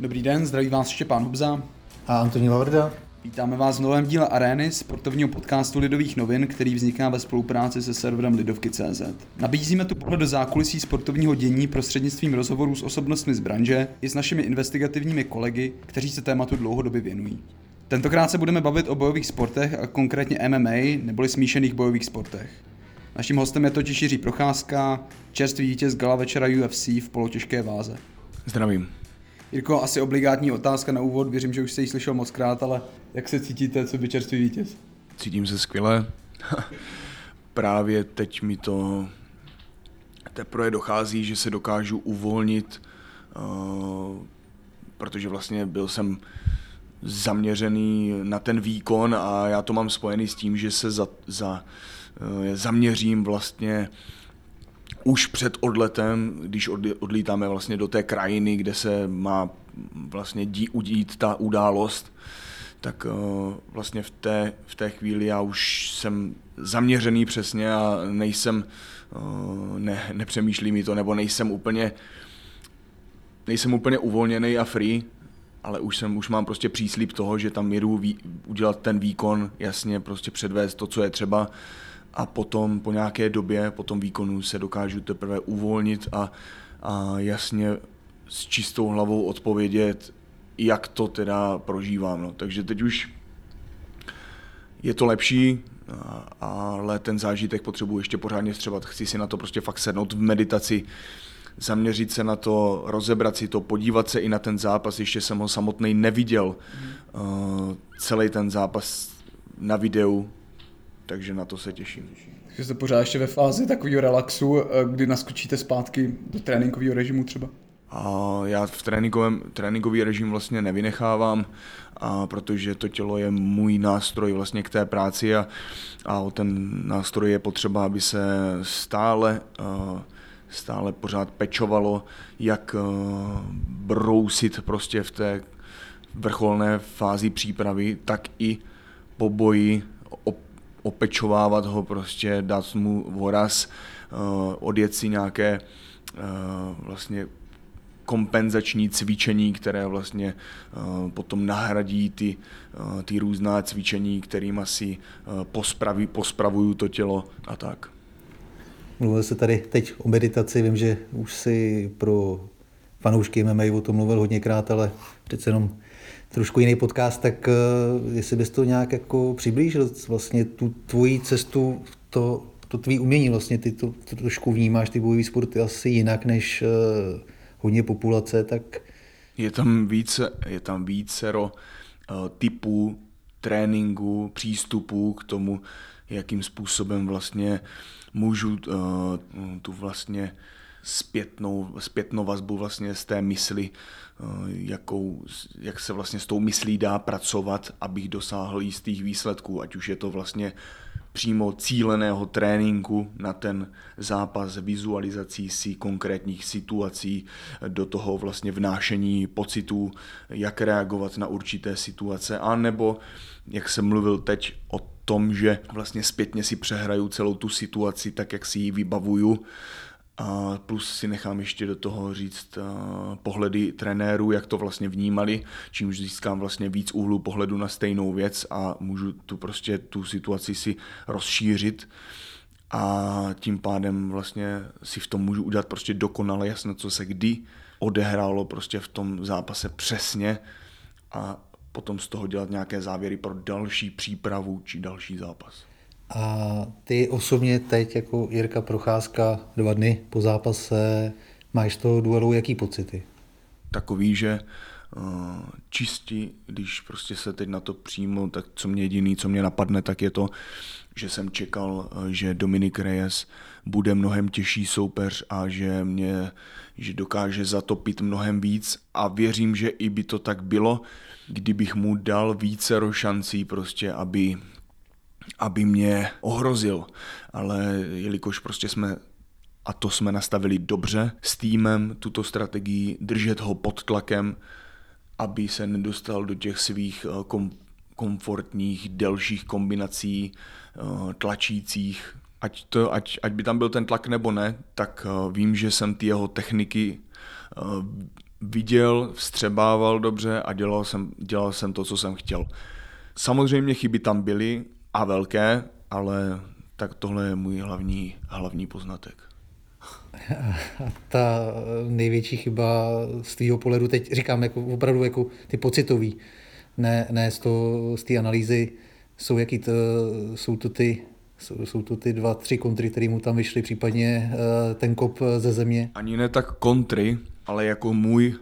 Dobrý den, zdraví vás Štěpán Hubza. A Antonín Lavrda. Vítáme vás v novém díle Arény, sportovního podcastu Lidových novin, který vzniká ve spolupráci se serverem Lidovky.cz. Nabízíme tu pohled do zákulisí sportovního dění prostřednictvím rozhovorů s osobnostmi z branže i s našimi investigativními kolegy, kteří se tématu dlouhodobě věnují. Tentokrát se budeme bavit o bojových sportech a konkrétně MMA neboli smíšených bojových sportech. Naším hostem je totiž Jiří Procházka, čerstvý vítěz gala večera UFC v polotěžké váze. Zdravím. Jirko, asi obligátní otázka na úvod, věřím, že už jste ji slyšel moc krát, ale jak se cítíte, co by čerstvý vítěz? Cítím se skvěle. Právě teď mi to teprve dochází, že se dokážu uvolnit, uh, protože vlastně byl jsem zaměřený na ten výkon a já to mám spojený s tím, že se za, za, uh, zaměřím vlastně už před odletem, když odlítáme vlastně do té krajiny, kde se má vlastně dí, udít ta událost, tak uh, vlastně v té, v té chvíli já už jsem zaměřený přesně a nejsem, uh, ne, nepřemýšlí mi to, nebo nejsem úplně, nejsem úplně uvolněný a free, ale už, jsem, už mám prostě příslip toho, že tam jedu udělat ten výkon, jasně prostě předvést to, co je třeba a potom po nějaké době, po tom výkonu se dokážu teprve uvolnit a, a jasně s čistou hlavou odpovědět, jak to teda prožívám. No. Takže teď už je to lepší, ale ten zážitek potřebuji ještě pořádně střebat. Chci si na to prostě fakt sednout v meditaci, zaměřit se na to, rozebrat si to, podívat se i na ten zápas. Ještě jsem ho samotný neviděl. Mm. Uh, celý ten zápas na videu, takže na to se těším. Takže jste pořád ještě ve fázi takového relaxu, eh, kdy naskočíte zpátky do tréninkového režimu třeba? A já v tréninkovém, tréninkový režim vlastně nevynechávám, a protože to tělo je můj nástroj vlastně k té práci a, a o ten nástroj je potřeba, aby se stále, stále pořád pečovalo, jak brousit prostě v té vrcholné fázi přípravy, tak i po boji opečovávat ho, prostě dát mu voraz, odjet si nějaké vlastně kompenzační cvičení, které vlastně uh, potom nahradí ty, ty různá cvičení, kterým asi pospraví, pospravují to tělo a tak. Mluvil se tady teď o meditaci, vím, že už si pro fanoušky MMA o tom mluvil hodněkrát, ale přece jenom trošku jiný podcast, tak jestli bys to nějak jako přiblížil vlastně tu tvoji cestu, to, to tvý umění vlastně, ty to, to trošku vnímáš, ty bojové sporty asi jinak než hodně populace, tak... Je tam více, je tam vícero uh, typů tréninku, přístupů k tomu, jakým způsobem vlastně můžu uh, tu vlastně zpětnou, zpětnou vazbu vlastně z té mysli, uh, jakou, jak se vlastně s tou myslí dá pracovat, abych dosáhl jistých výsledků, ať už je to vlastně přímo cíleného tréninku na ten zápas, vizualizací si konkrétních situací, do toho vlastně vnášení pocitů, jak reagovat na určité situace, a nebo, jak jsem mluvil teď o tom, že vlastně zpětně si přehraju celou tu situaci tak, jak si ji vybavuju, a plus si nechám ještě do toho říct pohledy trenérů, jak to vlastně vnímali, čímž získám vlastně víc úhlu pohledu na stejnou věc a můžu tu prostě tu situaci si rozšířit a tím pádem vlastně si v tom můžu udělat prostě dokonale jasno, co se kdy odehrálo prostě v tom zápase přesně a potom z toho dělat nějaké závěry pro další přípravu či další zápas. A ty osobně teď jako Jirka Procházka dva dny po zápase máš z toho duelu jaký pocity? Takový, že uh, čistí, když prostě se teď na to přijmu, tak co mě jediný, co mě napadne, tak je to, že jsem čekal, uh, že Dominik Reyes bude mnohem těžší soupeř a že mě že dokáže zatopit mnohem víc a věřím, že i by to tak bylo, kdybych mu dal více šancí prostě, aby aby mě ohrozil, ale jelikož prostě jsme a to jsme nastavili dobře s týmem, tuto strategii, držet ho pod tlakem, aby se nedostal do těch svých eh, kom, komfortních, delších kombinací, eh, tlačících. Ať, to, ať, ať by tam byl ten tlak nebo ne, tak eh, vím, že jsem ty jeho techniky viděl, vstřebával dobře a dělal jsem, dělal jsem to, co jsem chtěl. Samozřejmě chyby tam byly a velké, ale tak tohle je můj hlavní, hlavní poznatek. A ta největší chyba z tvýho pohledu, teď říkám jako opravdu jako ty pocitový, ne, ne z, z té analýzy, jsou, jaký to, jsou to ty jsou, jsou to ty dva, tři kontry, které mu tam vyšly, případně uh, ten kop ze země? Ani ne tak kontry, ale jako můj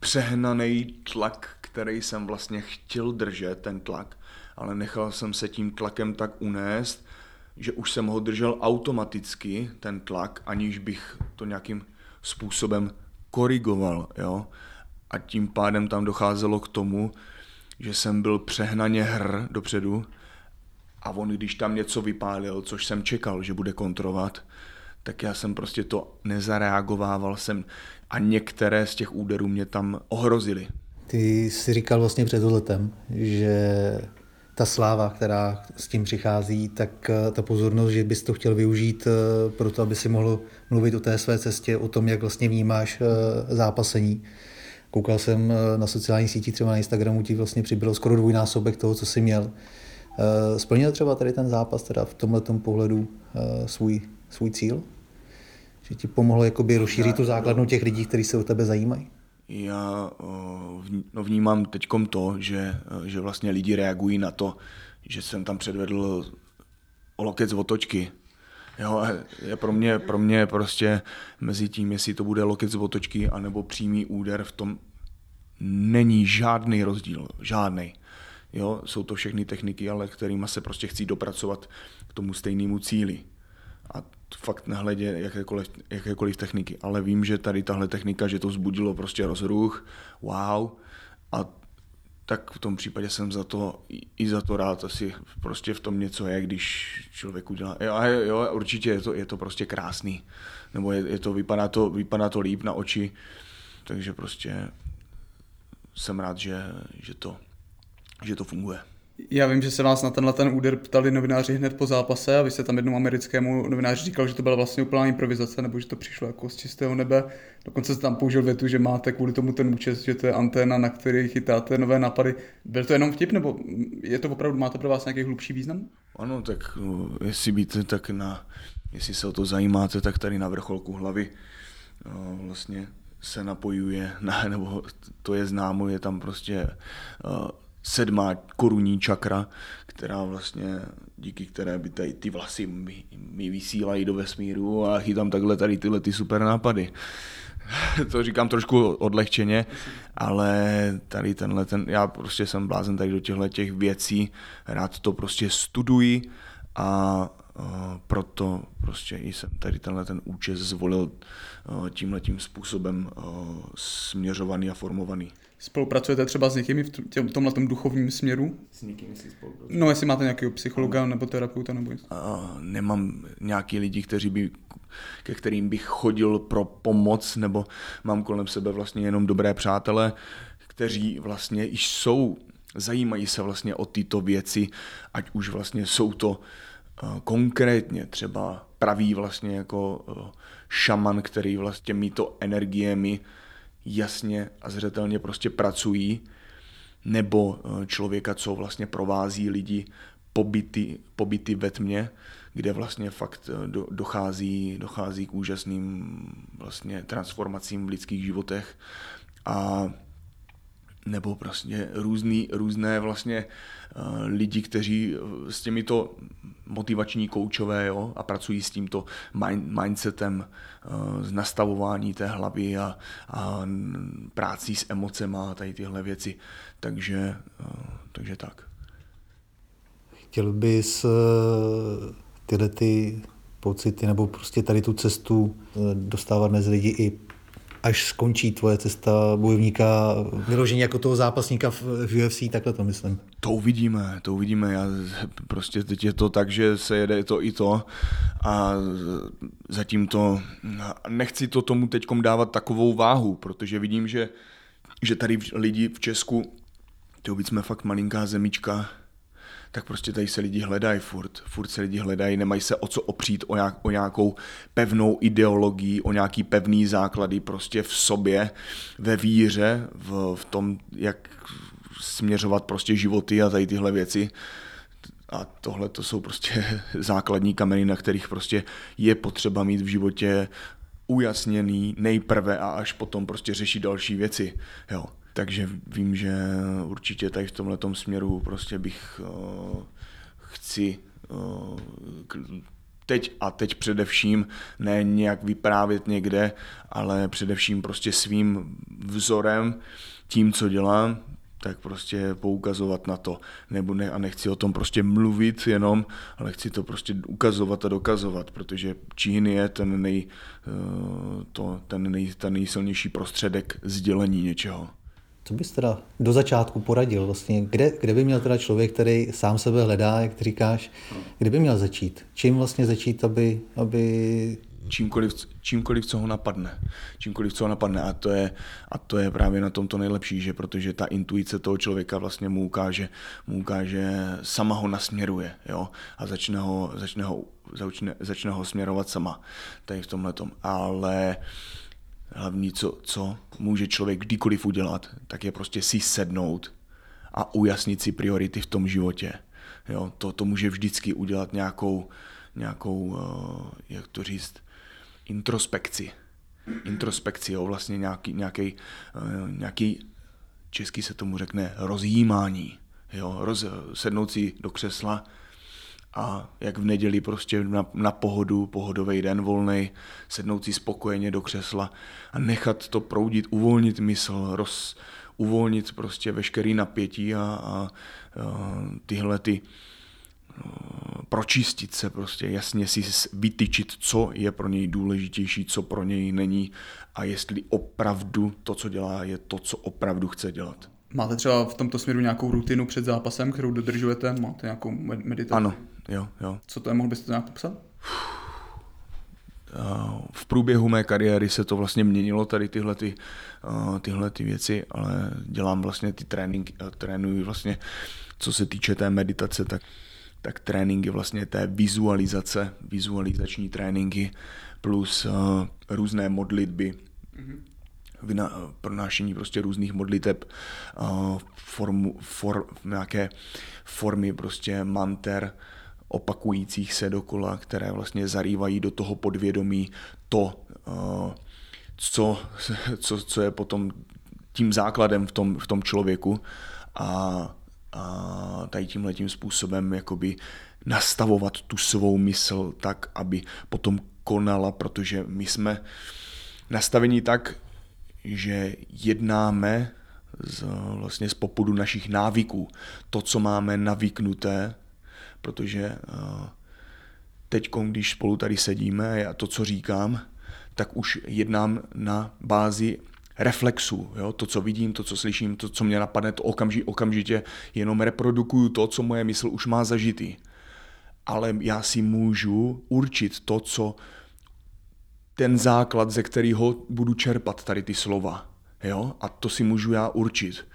přehnaný tlak, který jsem vlastně chtěl držet, ten tlak, ale nechal jsem se tím tlakem tak unést, že už jsem ho držel automaticky, ten tlak, aniž bych to nějakým způsobem korigoval, jo. A tím pádem tam docházelo k tomu, že jsem byl přehnaně hr dopředu a on, když tam něco vypálil, což jsem čekal, že bude kontrovat, tak já jsem prostě to nezareagovával jsem a některé z těch úderů mě tam ohrozily. Ty jsi říkal vlastně před letem, že ta sláva, která s tím přichází, tak eh, ta pozornost, že bys to chtěl využít eh, pro to, aby si mohl mluvit o té své cestě, o tom, jak vlastně vnímáš eh, zápasení. Koukal jsem na sociální síti, třeba na Instagramu ti vlastně přibylo skoro dvojnásobek toho, co jsi měl. Splnil třeba tady ten zápas teda v tomhle pohledu svůj, svůj cíl? Že ti pomohlo jakoby rozšířit tu základnu těch lidí, kteří se o tebe zajímají? Já no, vnímám teď to, že, že vlastně lidi reagují na to, že jsem tam předvedl o lokec z otočky. Jo, je pro mě, pro mě prostě mezi tím, jestli to bude lokec z otočky anebo přímý úder, v tom není žádný rozdíl. Žádný. Jo, jsou to všechny techniky, ale kterými se prostě chci dopracovat k tomu stejnému cíli. A fakt nehledě jakékoliv, jakékoliv techniky, ale vím, že tady tahle technika, že to vzbudilo prostě rozruch, wow, a tak v tom případě jsem za to i za to rád, asi prostě v tom něco je, když člověk udělá, jo, jo určitě je to, je to prostě krásný, nebo je, je to, vypadá to, vypadá to líp na oči, takže prostě jsem rád, že, že, to, že to funguje. Já vím, že se vás na tenhle ten úder ptali novináři hned po zápase a vy jste tam jednomu americkému novináři říkal, že to byla vlastně úplná improvizace nebo že to přišlo jako z čistého nebe. Dokonce jste tam použil větu, že máte kvůli tomu ten účest, že to je anténa, na který chytáte nové nápady. Byl to jenom vtip nebo je to opravdu, má to pro vás nějaký hlubší význam? Ano, tak no, jestli víte, tak na, jestli se o to zajímáte, tak tady na vrcholku hlavy no, vlastně se napojuje, na, nebo to je známo, je tam prostě uh, sedmá korunní čakra, která vlastně, díky které by tady ty vlasy mi, mi vysílají do vesmíru a chytám takhle tady tyhle ty super nápady. to říkám trošku odlehčeně, ale tady tenhle, ten, já prostě jsem blázen tady do těchto těch věcí, rád to prostě studuji a uh, proto prostě jsem tady tenhle ten účes zvolil uh, tímhletím způsobem uh, směřovaný a formovaný. Spolupracujete třeba s někými v tomhle duchovním směru? S někým si spolupracujete? No, jestli máte nějakého psychologa ano. nebo terapeuta nebo Uh, nemám nějaký lidi, kteří by, ke kterým bych chodil pro pomoc, nebo mám kolem sebe vlastně jenom dobré přátele, kteří vlastně již jsou, zajímají se vlastně o tyto věci, ať už vlastně jsou to uh, konkrétně třeba pravý vlastně jako uh, šaman, který vlastně mít to energiemi jasně a zřetelně prostě pracují, nebo eh, člověka, co vlastně provází lidi pobyty, pobyty ve tmě, kde vlastně fakt eh, dochází, dochází k úžasným vlastně transformacím v lidských životech. A nebo prostě různý, různé vlastně uh, lidi, kteří s těmito motivační koučové jo, a pracují s tímto mind, mindsetem, uh, z nastavování té hlavy a, a prácí s emocema a tady tyhle věci. Takže, takže tak. Chtěl bys tyhle ty pocity nebo prostě tady tu cestu dostávat mezi lidi i až skončí tvoje cesta bojovníka, vyložení jako toho zápasníka v, UFC, takhle to myslím. To uvidíme, to uvidíme. Já prostě teď je to tak, že se jede to i to a zatím to, nechci to tomu teď dávat takovou váhu, protože vidím, že, že tady lidi v Česku, to jsme fakt malinká zemička, tak prostě tady se lidi hledají furt. Furt se lidi hledají, nemají se o co opřít, o, nějak, o nějakou pevnou ideologii, o nějaký pevný základy prostě v sobě, ve víře, v, v tom, jak směřovat prostě životy a tady tyhle věci. A tohle to jsou prostě základní kameny, na kterých prostě je potřeba mít v životě ujasněný nejprve a až potom prostě řešit další věci. Jo. Takže vím, že určitě tady v tomhle směru prostě bych uh, chci uh, teď a teď především ne nějak vyprávět někde, ale především prostě svým vzorem, tím, co dělám, tak prostě poukazovat na to. Nebo ne, a nechci o tom prostě mluvit jenom, ale chci to prostě ukazovat a dokazovat, protože čín je ten, nej, eh, to, ten, nej, ten nejsilnější prostředek sdělení něčeho. Co bys teda do začátku poradil vlastně, kde, kde by měl teda člověk, který sám sebe hledá, jak ty říkáš, kde by měl začít? Čím vlastně začít, aby, aby čímkoliv, čímkoliv, co ho napadne. Čímkoliv, co ho napadne. A to je, a to je právě na tom to nejlepší, že protože ta intuice toho člověka vlastně mu ukáže, mu ukáže sama ho nasměruje. Jo? A začne ho, začne, ho, začne, začne ho směrovat sama. Tady v tomhle Ale hlavní, co, co může člověk kdykoliv udělat, tak je prostě si sednout a ujasnit si priority v tom životě. Jo, to, to může vždycky udělat nějakou, nějakou, uh, jak to říct, introspekci. Introspekci, jo, vlastně nějaký, nějaký, uh, nějaký, česky se tomu řekne, rozjímání. Jo, roz, sednout si do křesla a jak v neděli prostě na, na pohodu, pohodový den volný, sednout si spokojeně do křesla a nechat to proudit, uvolnit mysl, roz, uvolnit prostě veškerý napětí a, a, a tyhle ty pročistit se prostě, jasně si vytyčit, co je pro něj důležitější, co pro něj není a jestli opravdu to, co dělá, je to, co opravdu chce dělat. Máte třeba v tomto směru nějakou rutinu před zápasem, kterou dodržujete? Máte nějakou meditaci? Ano, jo, jo. Co to je, mohl byste to nějak popsat? V průběhu mé kariéry se to vlastně měnilo, tady tyhle, ty, tyhle ty věci, ale dělám vlastně ty tréninky, trénuji vlastně, co se týče té meditace, tak, tak tréninky vlastně té vizualizace, vizualizační tréninky plus různé modlitby, mm-hmm pronášení prostě různých modliteb, formu, for, nějaké formy prostě manter, opakujících se dokola, které vlastně zarývají do toho podvědomí to, co, co, co je potom tím základem v tom, v tom člověku a, a tady tímhle tím způsobem jakoby nastavovat tu svou mysl tak, aby potom konala, protože my jsme nastavení tak, že jednáme z, vlastně z popudu našich návyků. To, co máme navyknuté, protože uh, teď, když spolu tady sedíme a to, co říkám, tak už jednám na bázi reflexu. Jo? To, co vidím, to, co slyším, to, co mě napadne, to okamži, okamžitě jenom reprodukuju to, co moje mysl už má zažitý. Ale já si můžu určit to, co ten základ, ze kterého budu čerpat tady ty slova. Jo? A to si můžu já určit.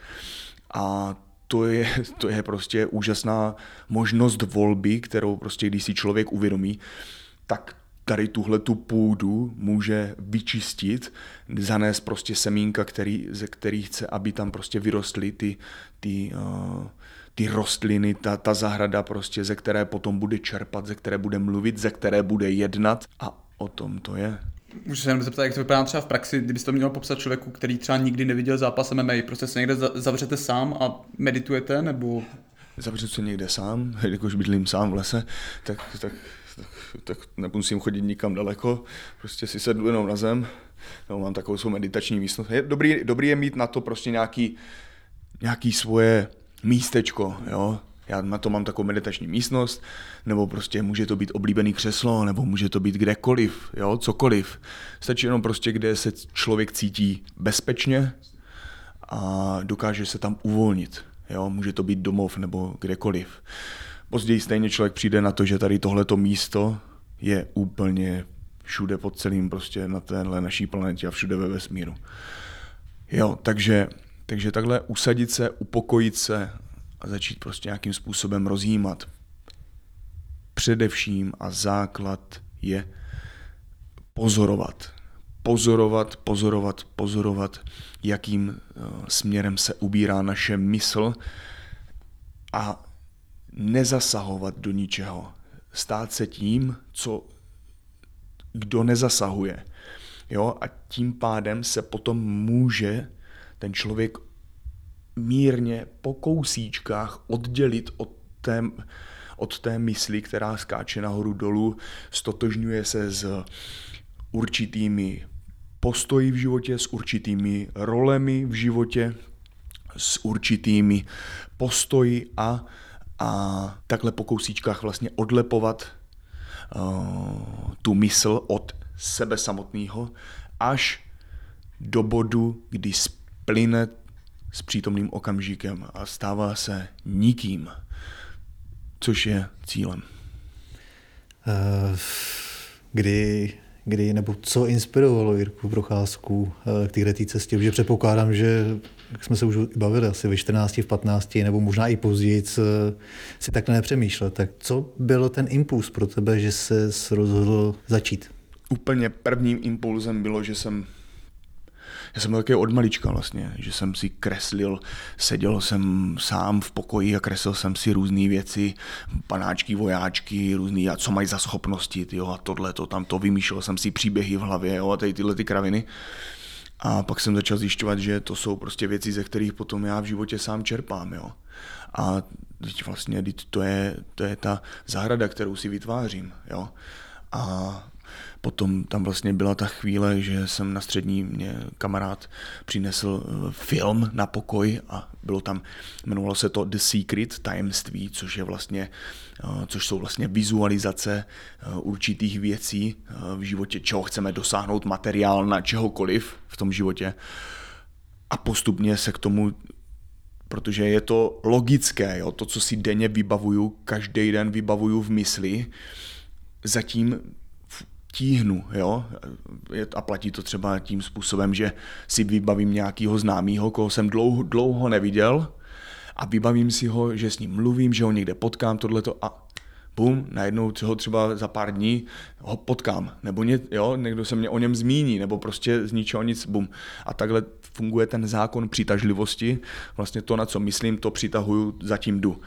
A to je, to je prostě úžasná možnost volby, kterou prostě, když si člověk uvědomí, tak tady tuhle tu půdu může vyčistit, zanést prostě semínka, který, ze kterých chce, aby tam prostě vyrostly ty, ty, uh, ty rostliny, ta, ta zahrada prostě, ze které potom bude čerpat, ze které bude mluvit, ze které bude jednat a o tom to je. Můžu se jenom zeptat, jak to vypadá třeba v praxi, kdybyste to měl popsat člověku, který třeba nikdy neviděl zápas MMA, prostě se někde zavřete sám a meditujete, nebo... Zavřu se někde sám, jakož bydlím sám v lese, tak, tak, tak, tak nemusím chodit nikam daleko, prostě si sednu jenom na zem, no, mám takovou svou meditační místnost. Je dobrý, dobrý je mít na to prostě nějaký, nějaký svoje místečko, jo, já na to mám takovou meditační místnost, nebo prostě může to být oblíbený křeslo, nebo může to být kdekoliv, jo, cokoliv. Stačí jenom prostě, kde se člověk cítí bezpečně a dokáže se tam uvolnit. Jo, může to být domov nebo kdekoliv. Později stejně člověk přijde na to, že tady tohleto místo je úplně všude pod celým prostě na téhle naší planetě a všude ve vesmíru. Jo, takže, takže takhle usadit se, upokojit se a začít prostě nějakým způsobem rozjímat. Především a základ je pozorovat. Pozorovat, pozorovat, pozorovat, jakým eh, směrem se ubírá naše mysl a nezasahovat do ničeho. Stát se tím, co kdo nezasahuje. Jo? A tím pádem se potom může ten člověk mírně po kousíčkách oddělit od té, od té mysli, která skáče nahoru dolů, stotožňuje se s určitými postoji v životě, s určitými rolemi v životě, s určitými postoji a, a takhle po kousíčkách vlastně odlepovat uh, tu mysl od sebe samotného až do bodu, kdy splyne s přítomným okamžikem a stává se nikým, což je cílem. Uh, kdy kdy, nebo co inspirovalo Jirku Procházku eh, k této cestě, protože předpokládám, že jak jsme se už bavili, asi ve 14, v 15, nebo možná i později, si takhle nepřemýšlel. Tak co byl ten impuls pro tebe, že se rozhodl začít? Úplně prvním impulzem bylo, že jsem já jsem byl taky od malička vlastně, že jsem si kreslil, seděl jsem sám v pokoji a kreslil jsem si různé věci, panáčky, vojáčky, různý, a co mají za schopnosti, tyjo, a tohle, to tam to vymýšlel jsem si příběhy v hlavě, jo, a tady tyhle ty kraviny. A pak jsem začal zjišťovat, že to jsou prostě věci, ze kterých potom já v životě sám čerpám, jo. A teď vlastně to je, to je ta zahrada, kterou si vytvářím, jo. A Potom tam vlastně byla ta chvíle, že jsem na střední mě kamarád přinesl eh, film na pokoj a bylo tam, jmenovalo se to The Secret, tajemství, což je vlastně, eh, což jsou vlastně vizualizace eh, určitých věcí v životě, čeho chceme dosáhnout materiál na čehokoliv v tom životě. A postupně se k tomu protože je to logické, jo? to, co si denně vybavuju, každý den vybavuju v mysli, zatím tíhnu, jo, a platí to třeba tím způsobem, že si vybavím nějakého známého, koho jsem dlouho, dlouho neviděl a vybavím si ho, že s ním mluvím, že ho někde potkám, tohleto a bum, najednou ho třeba za pár dní ho potkám, nebo ně, jo, někdo se mě o něm zmíní, nebo prostě z ničeho nic, bum. A takhle funguje ten zákon přitažlivosti, vlastně to, na co myslím, to přitahuju, zatím jdu.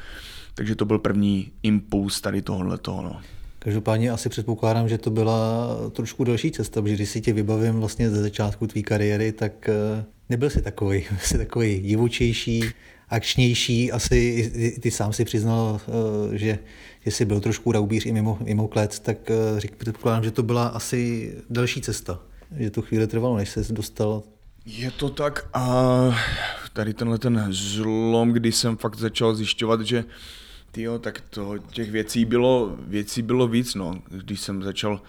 Takže to byl první impuls tady tohohle toho, no. Každopádně asi předpokládám, že to byla trošku delší cesta, protože když si tě vybavím vlastně ze začátku tvý kariéry, tak eh, nebyl jsi takový, jsi takový divočejší, akčnější, asi ty sám si přiznal, eh, že, že jsi byl trošku raubíř i mimo, mimo klec, tak eh, řík, předpokládám, že to byla asi další cesta, že to chvíli trvalo, než se dostal. Je to tak a tady tenhle ten zlom, kdy jsem fakt začal zjišťovat, že Tyjo, tak to, těch věcí bylo, věcí bylo víc, no. Když jsem začal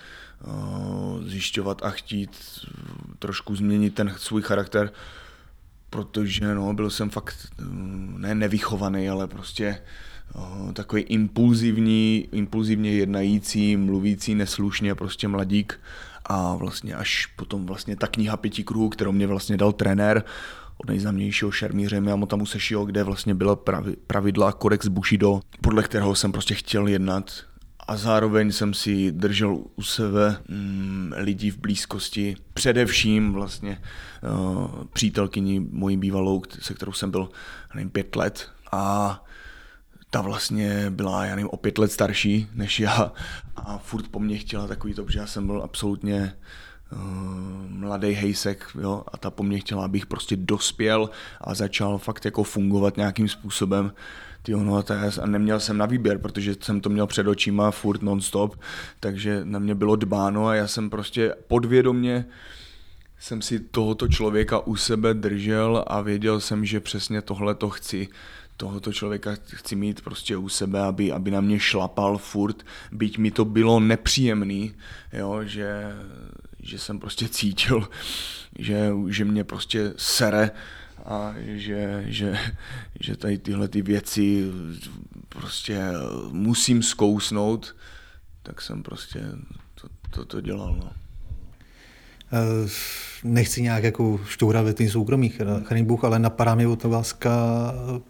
uh, zjišťovat a chtít trošku změnit ten svůj charakter, protože no, byl jsem fakt ne nevychovaný, ale prostě uh, takový impulzivní, impulzivně jednající, mluvící neslušně, prostě mladík a vlastně až potom vlastně ta kniha pěti kruhů, kterou mě vlastně dal trenér, od nejznámějšího šermíře Miyamoto Sešio, kde vlastně byla pravidla kodex Bushido, podle kterého jsem prostě chtěl jednat. A zároveň jsem si držel u sebe mm, lidí v blízkosti, především vlastně uh, přítelkyni mojí bývalou, se kterou jsem byl, nevím, pět let. A ta vlastně byla, já nevím, o pět let starší než já. A furt po mně chtěla takový to, protože já jsem byl absolutně Eh, mladý hejsek jo, a ta po mně chtěla, abych prostě dospěl a začal fakt jako fungovat nějakým způsobem. Tyjo, no, a neměl jsem na výběr, protože jsem to měl před očima furt non-stop, takže na mě bylo dbáno a já jsem prostě podvědomně jsem si tohoto člověka u sebe držel a věděl jsem, že přesně tohle to chci tohoto člověka chci mít prostě u sebe, aby, aby na mě šlapal furt, byť mi to bylo nepříjemný, jo, že že jsem prostě cítil, že, že mě prostě sere a že, že, že tady tyhle ty věci prostě musím zkousnout, tak jsem prostě to, to, to dělal. No. Eh, nechci nějak jako šťourat ve těch soukromých, chraň Bůh, ale napadá mi otázka,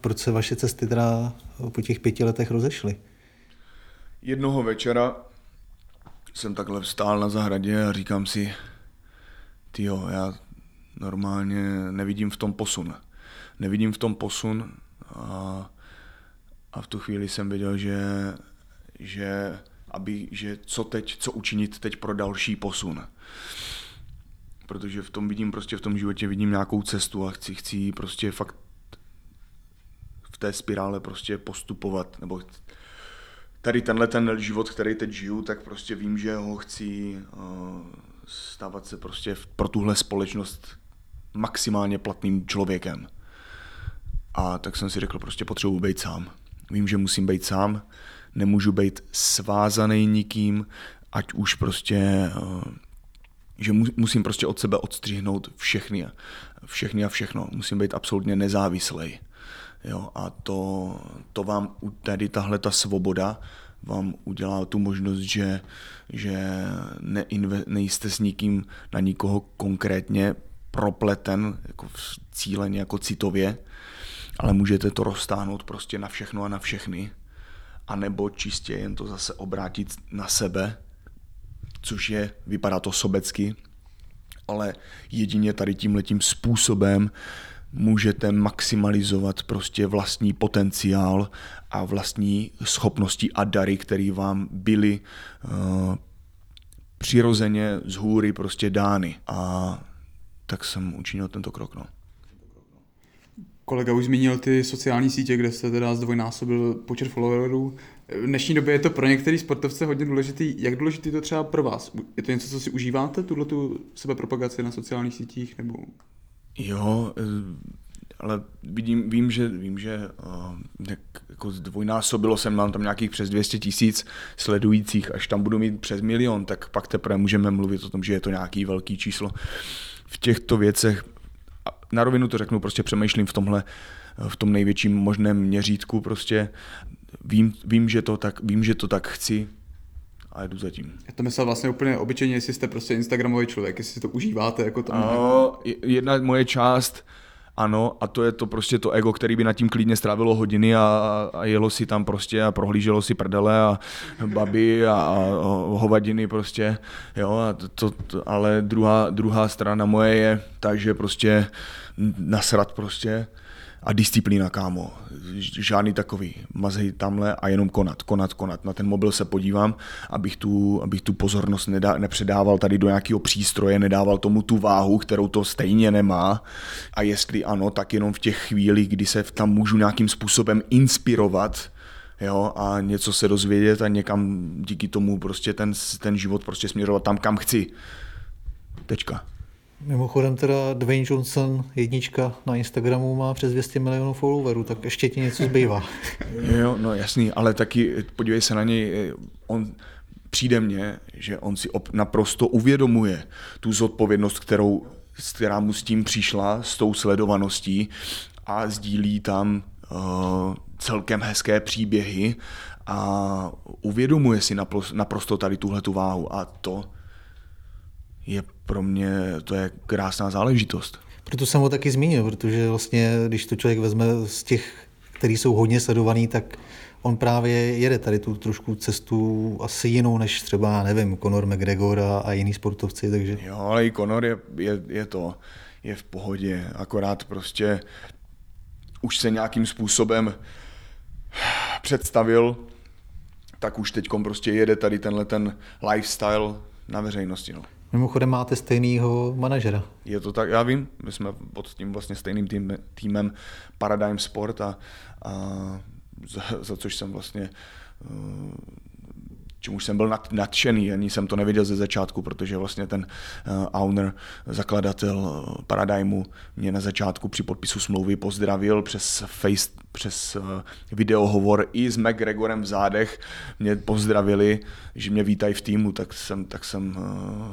proč se vaše cesty teda po těch pěti letech rozešly. Jednoho večera jsem takhle vstál na zahradě a říkám si, tyjo, já normálně nevidím v tom posun. Nevidím v tom posun a, a v tu chvíli jsem viděl, že, že, aby, že co teď, co učinit teď pro další posun. Protože v tom vidím prostě v tom životě vidím nějakou cestu a chci, chci prostě fakt v té spirále prostě postupovat, nebo tady tenhle ten život, který teď žiju, tak prostě vím, že ho chci uh, stávat se prostě pro tuhle společnost maximálně platným člověkem. A tak jsem si řekl, prostě potřebuji být sám. Vím, že musím být sám, nemůžu být svázaný nikým, ať už prostě, uh, že musím prostě od sebe odstřihnout všechny, všechny a všechno. Musím být absolutně nezávislý. Jo, a to, to vám tady tahle ta svoboda vám udělá tu možnost, že, že neinve, nejste s nikým na nikoho konkrétně propleten, jako cíleně, jako citově, ale můžete to roztáhnout prostě na všechno a na všechny, a nebo čistě jen to zase obrátit na sebe, což je, vypadá to sobecky, ale jedině tady tímhletím způsobem můžete maximalizovat prostě vlastní potenciál a vlastní schopnosti a dary, které vám byly uh, přirozeně z hůry prostě dány. A tak jsem učinil tento krok. No. Kolega už zmínil ty sociální sítě, kde jste teda zdvojnásobil počet followerů. V dnešní době je to pro některý sportovce hodně důležitý. Jak důležitý to třeba pro vás? Je to něco, co si užíváte, tuhle tu sebepropagaci na sociálních sítích? Nebo Jo, eh, ale vidím, vím, že, vím, že jak, jako zdvojnásobilo jsem, mám tam nějakých přes 200 tisíc sledujících, až tam budu mít přes milion, tak pak teprve můžeme mluvit o tom, že je to nějaký velký číslo. V těchto věcech, na rovinu to řeknu, prostě přemýšlím v tomhle, v tom největším možném měřítku, prostě vím, vím, že to tak, vím, že to tak chci, a jdu zatím. Já to myslel vlastně úplně obyčejně, jestli jste prostě Instagramový člověk, jestli si to užíváte jako to. No, jedna moje část, ano, a to je to prostě to ego, který by nad tím klidně strávilo hodiny a, a jelo si tam prostě a prohlíželo si prdele a baby a, a hovadiny prostě, jo, a to, to, ale druhá, druhá strana moje je tak, že prostě nasrat prostě a disciplína, kámo. Žádný takový. Mazej tamhle a jenom konat, konat, konat. Na ten mobil se podívám, abych tu, abych tu pozornost nedá, nepředával tady do nějakého přístroje, nedával tomu tu váhu, kterou to stejně nemá. A jestli ano, tak jenom v těch chvílích, kdy se tam můžu nějakým způsobem inspirovat, jo, a něco se dozvědět a někam díky tomu prostě ten, ten život prostě směřovat tam, kam chci. Tečka. Mimochodem teda Dwayne Johnson, jednička na Instagramu, má přes 200 milionů followerů, tak ještě ti něco zbývá. jo, no jasný, ale taky podívej se na něj, on přijde mně, že on si op- naprosto uvědomuje tu zodpovědnost, kterou, která mu s tím přišla, s tou sledovaností a sdílí tam uh, celkem hezké příběhy a uvědomuje si naprosto tady tuhle tu váhu a to je pro mě, to je krásná záležitost. Proto jsem ho taky zmínil, protože vlastně, když to člověk vezme z těch, kteří jsou hodně sledovaný, tak on právě jede tady tu trošku cestu asi jinou, než třeba, nevím, Conor McGregor a, a jiný sportovci, takže... Jo, ale i Conor je, je, je to, je v pohodě, akorát prostě už se nějakým způsobem představil, tak už teď prostě jede tady tenhle ten lifestyle na veřejnosti. No. Mimochodem máte stejného manažera. Je to tak, já vím, my jsme pod tím vlastně stejným tým, týmem Paradigm Sport a, a za, za což jsem vlastně uh, čemu jsem byl nadšený, ani jsem to neviděl ze začátku, protože vlastně ten uh, owner, zakladatel eh, Paradigmu mě na začátku při podpisu smlouvy pozdravil přes face, přes uh, videohovor i s McGregorem v zádech, mě pozdravili, že mě vítají v týmu, tak jsem, tak jsem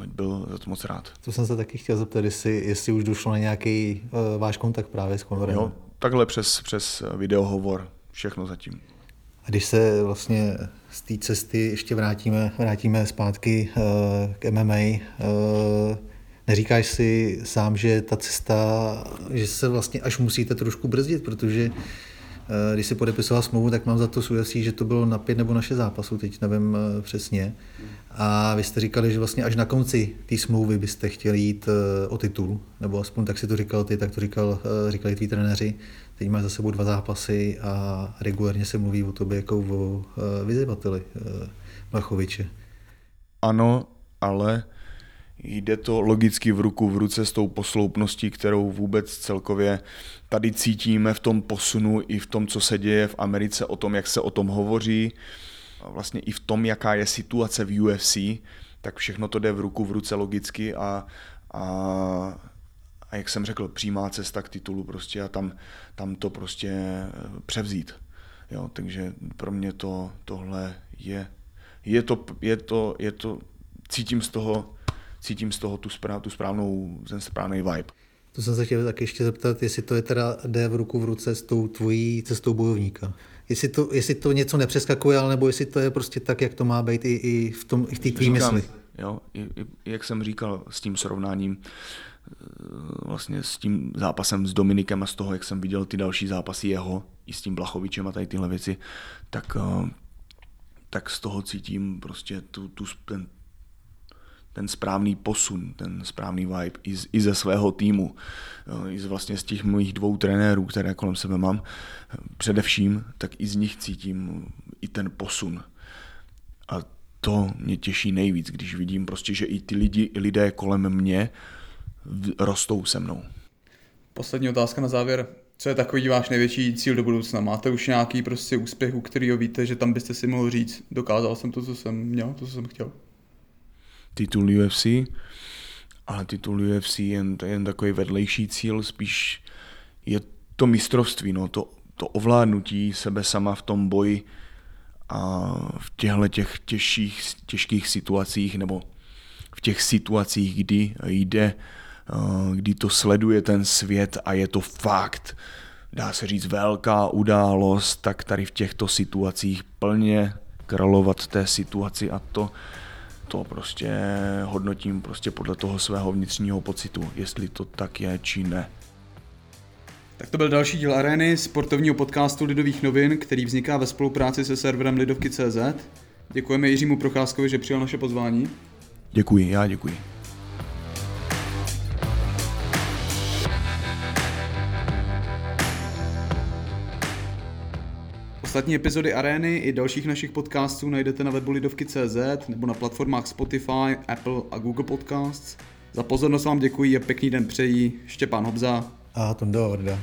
byl za to moc rád. To jsem se taky chtěl zeptat, jestli, jestli už došlo na nějaký uh, váš kontakt právě s Conorem. Jo, takhle přes, přes videohovor, všechno zatím. Když se vlastně z té cesty ještě vrátíme, vrátíme zpátky uh, k MMA, uh, neříkáš si sám, že ta cesta, že se vlastně až musíte trošku brzdit, protože eh, když si podepisoval smlouvu, tak mám za to s že to bylo na pět nebo na šest zápasů, teď nevím eh, přesně. A vy jste říkali, že vlastně až na konci té smlouvy byste chtěli jít eh, o titul, nebo aspoň tak si to říkal ty, tak to říkal, říkali tví trenéři. Teď máš za sebou dva zápasy a regulérně se mluví o tobě jako o vyzývateli Machoviče. Ano, ale jde to logicky v ruku v ruce s tou posloupností, kterou vůbec celkově tady cítíme v tom posunu i v tom, co se děje v Americe, o tom, jak se o tom hovoří, vlastně i v tom, jaká je situace v UFC, tak všechno to jde v ruku v ruce logicky a, a, a jak jsem řekl, přímá cesta k titulu prostě a tam, tam to prostě eh, převzít. Jo, takže pro mě to, tohle je, je to, je to, je to, cítím z toho, cítím z toho tu, správ, tu správnou, ten správný vibe. To jsem se chtěl taky ještě zeptat, jestli to je teda jde v ruku v ruce s tou tvojí cestou bojovníka. Jestli to, jestli to něco nepřeskakuje, ale nebo jestli to je prostě tak, jak to má být i, i v, té tvý mysli. Jo, i, i, jak jsem říkal s tím srovnáním, vlastně s tím zápasem s Dominikem a z toho, jak jsem viděl ty další zápasy jeho, i s tím Blachovičem a tady tyhle věci, tak, eh, tak z toho cítím prostě tu, tu, ten, ten správný posun, ten správný vibe i, z, i ze svého týmu, i z vlastně z těch mojich dvou trenérů, které kolem sebe mám, především, tak i z nich cítím i ten posun. A to mě těší nejvíc, když vidím prostě, že i ty lidi, lidé kolem mě rostou se mnou. Poslední otázka na závěr. Co je takový váš největší cíl do budoucna? Máte už nějaký prostě úspěch, u kterého víte, že tam byste si mohl říct, dokázal jsem to, co jsem měl, to, co jsem chtěl? titul UFC, ale titul UFC je jen, jen takový vedlejší cíl, spíš je to mistrovství, no, to, to ovládnutí sebe sama v tom boji a v těchto těch těžších, těžkých situacích nebo v těch situacích, kdy jde, kdy to sleduje ten svět a je to fakt, dá se říct, velká událost, tak tady v těchto situacích plně královat té situaci a to, to prostě hodnotím prostě podle toho svého vnitřního pocitu, jestli to tak je či ne. Tak to byl další díl Areny, sportovního podcastu Lidových novin, který vzniká ve spolupráci se serverem Lidovky.cz. Děkujeme Jiřímu Procházkovi, že přijal naše pozvání. Děkuji, já děkuji. Ostatní epizody Arény i dalších našich podcastů najdete na webu Lidovky.cz nebo na platformách Spotify, Apple a Google Podcasts. Za pozornost vám děkuji a pěkný den přejí Štěpán Hobza a Tonda Orda.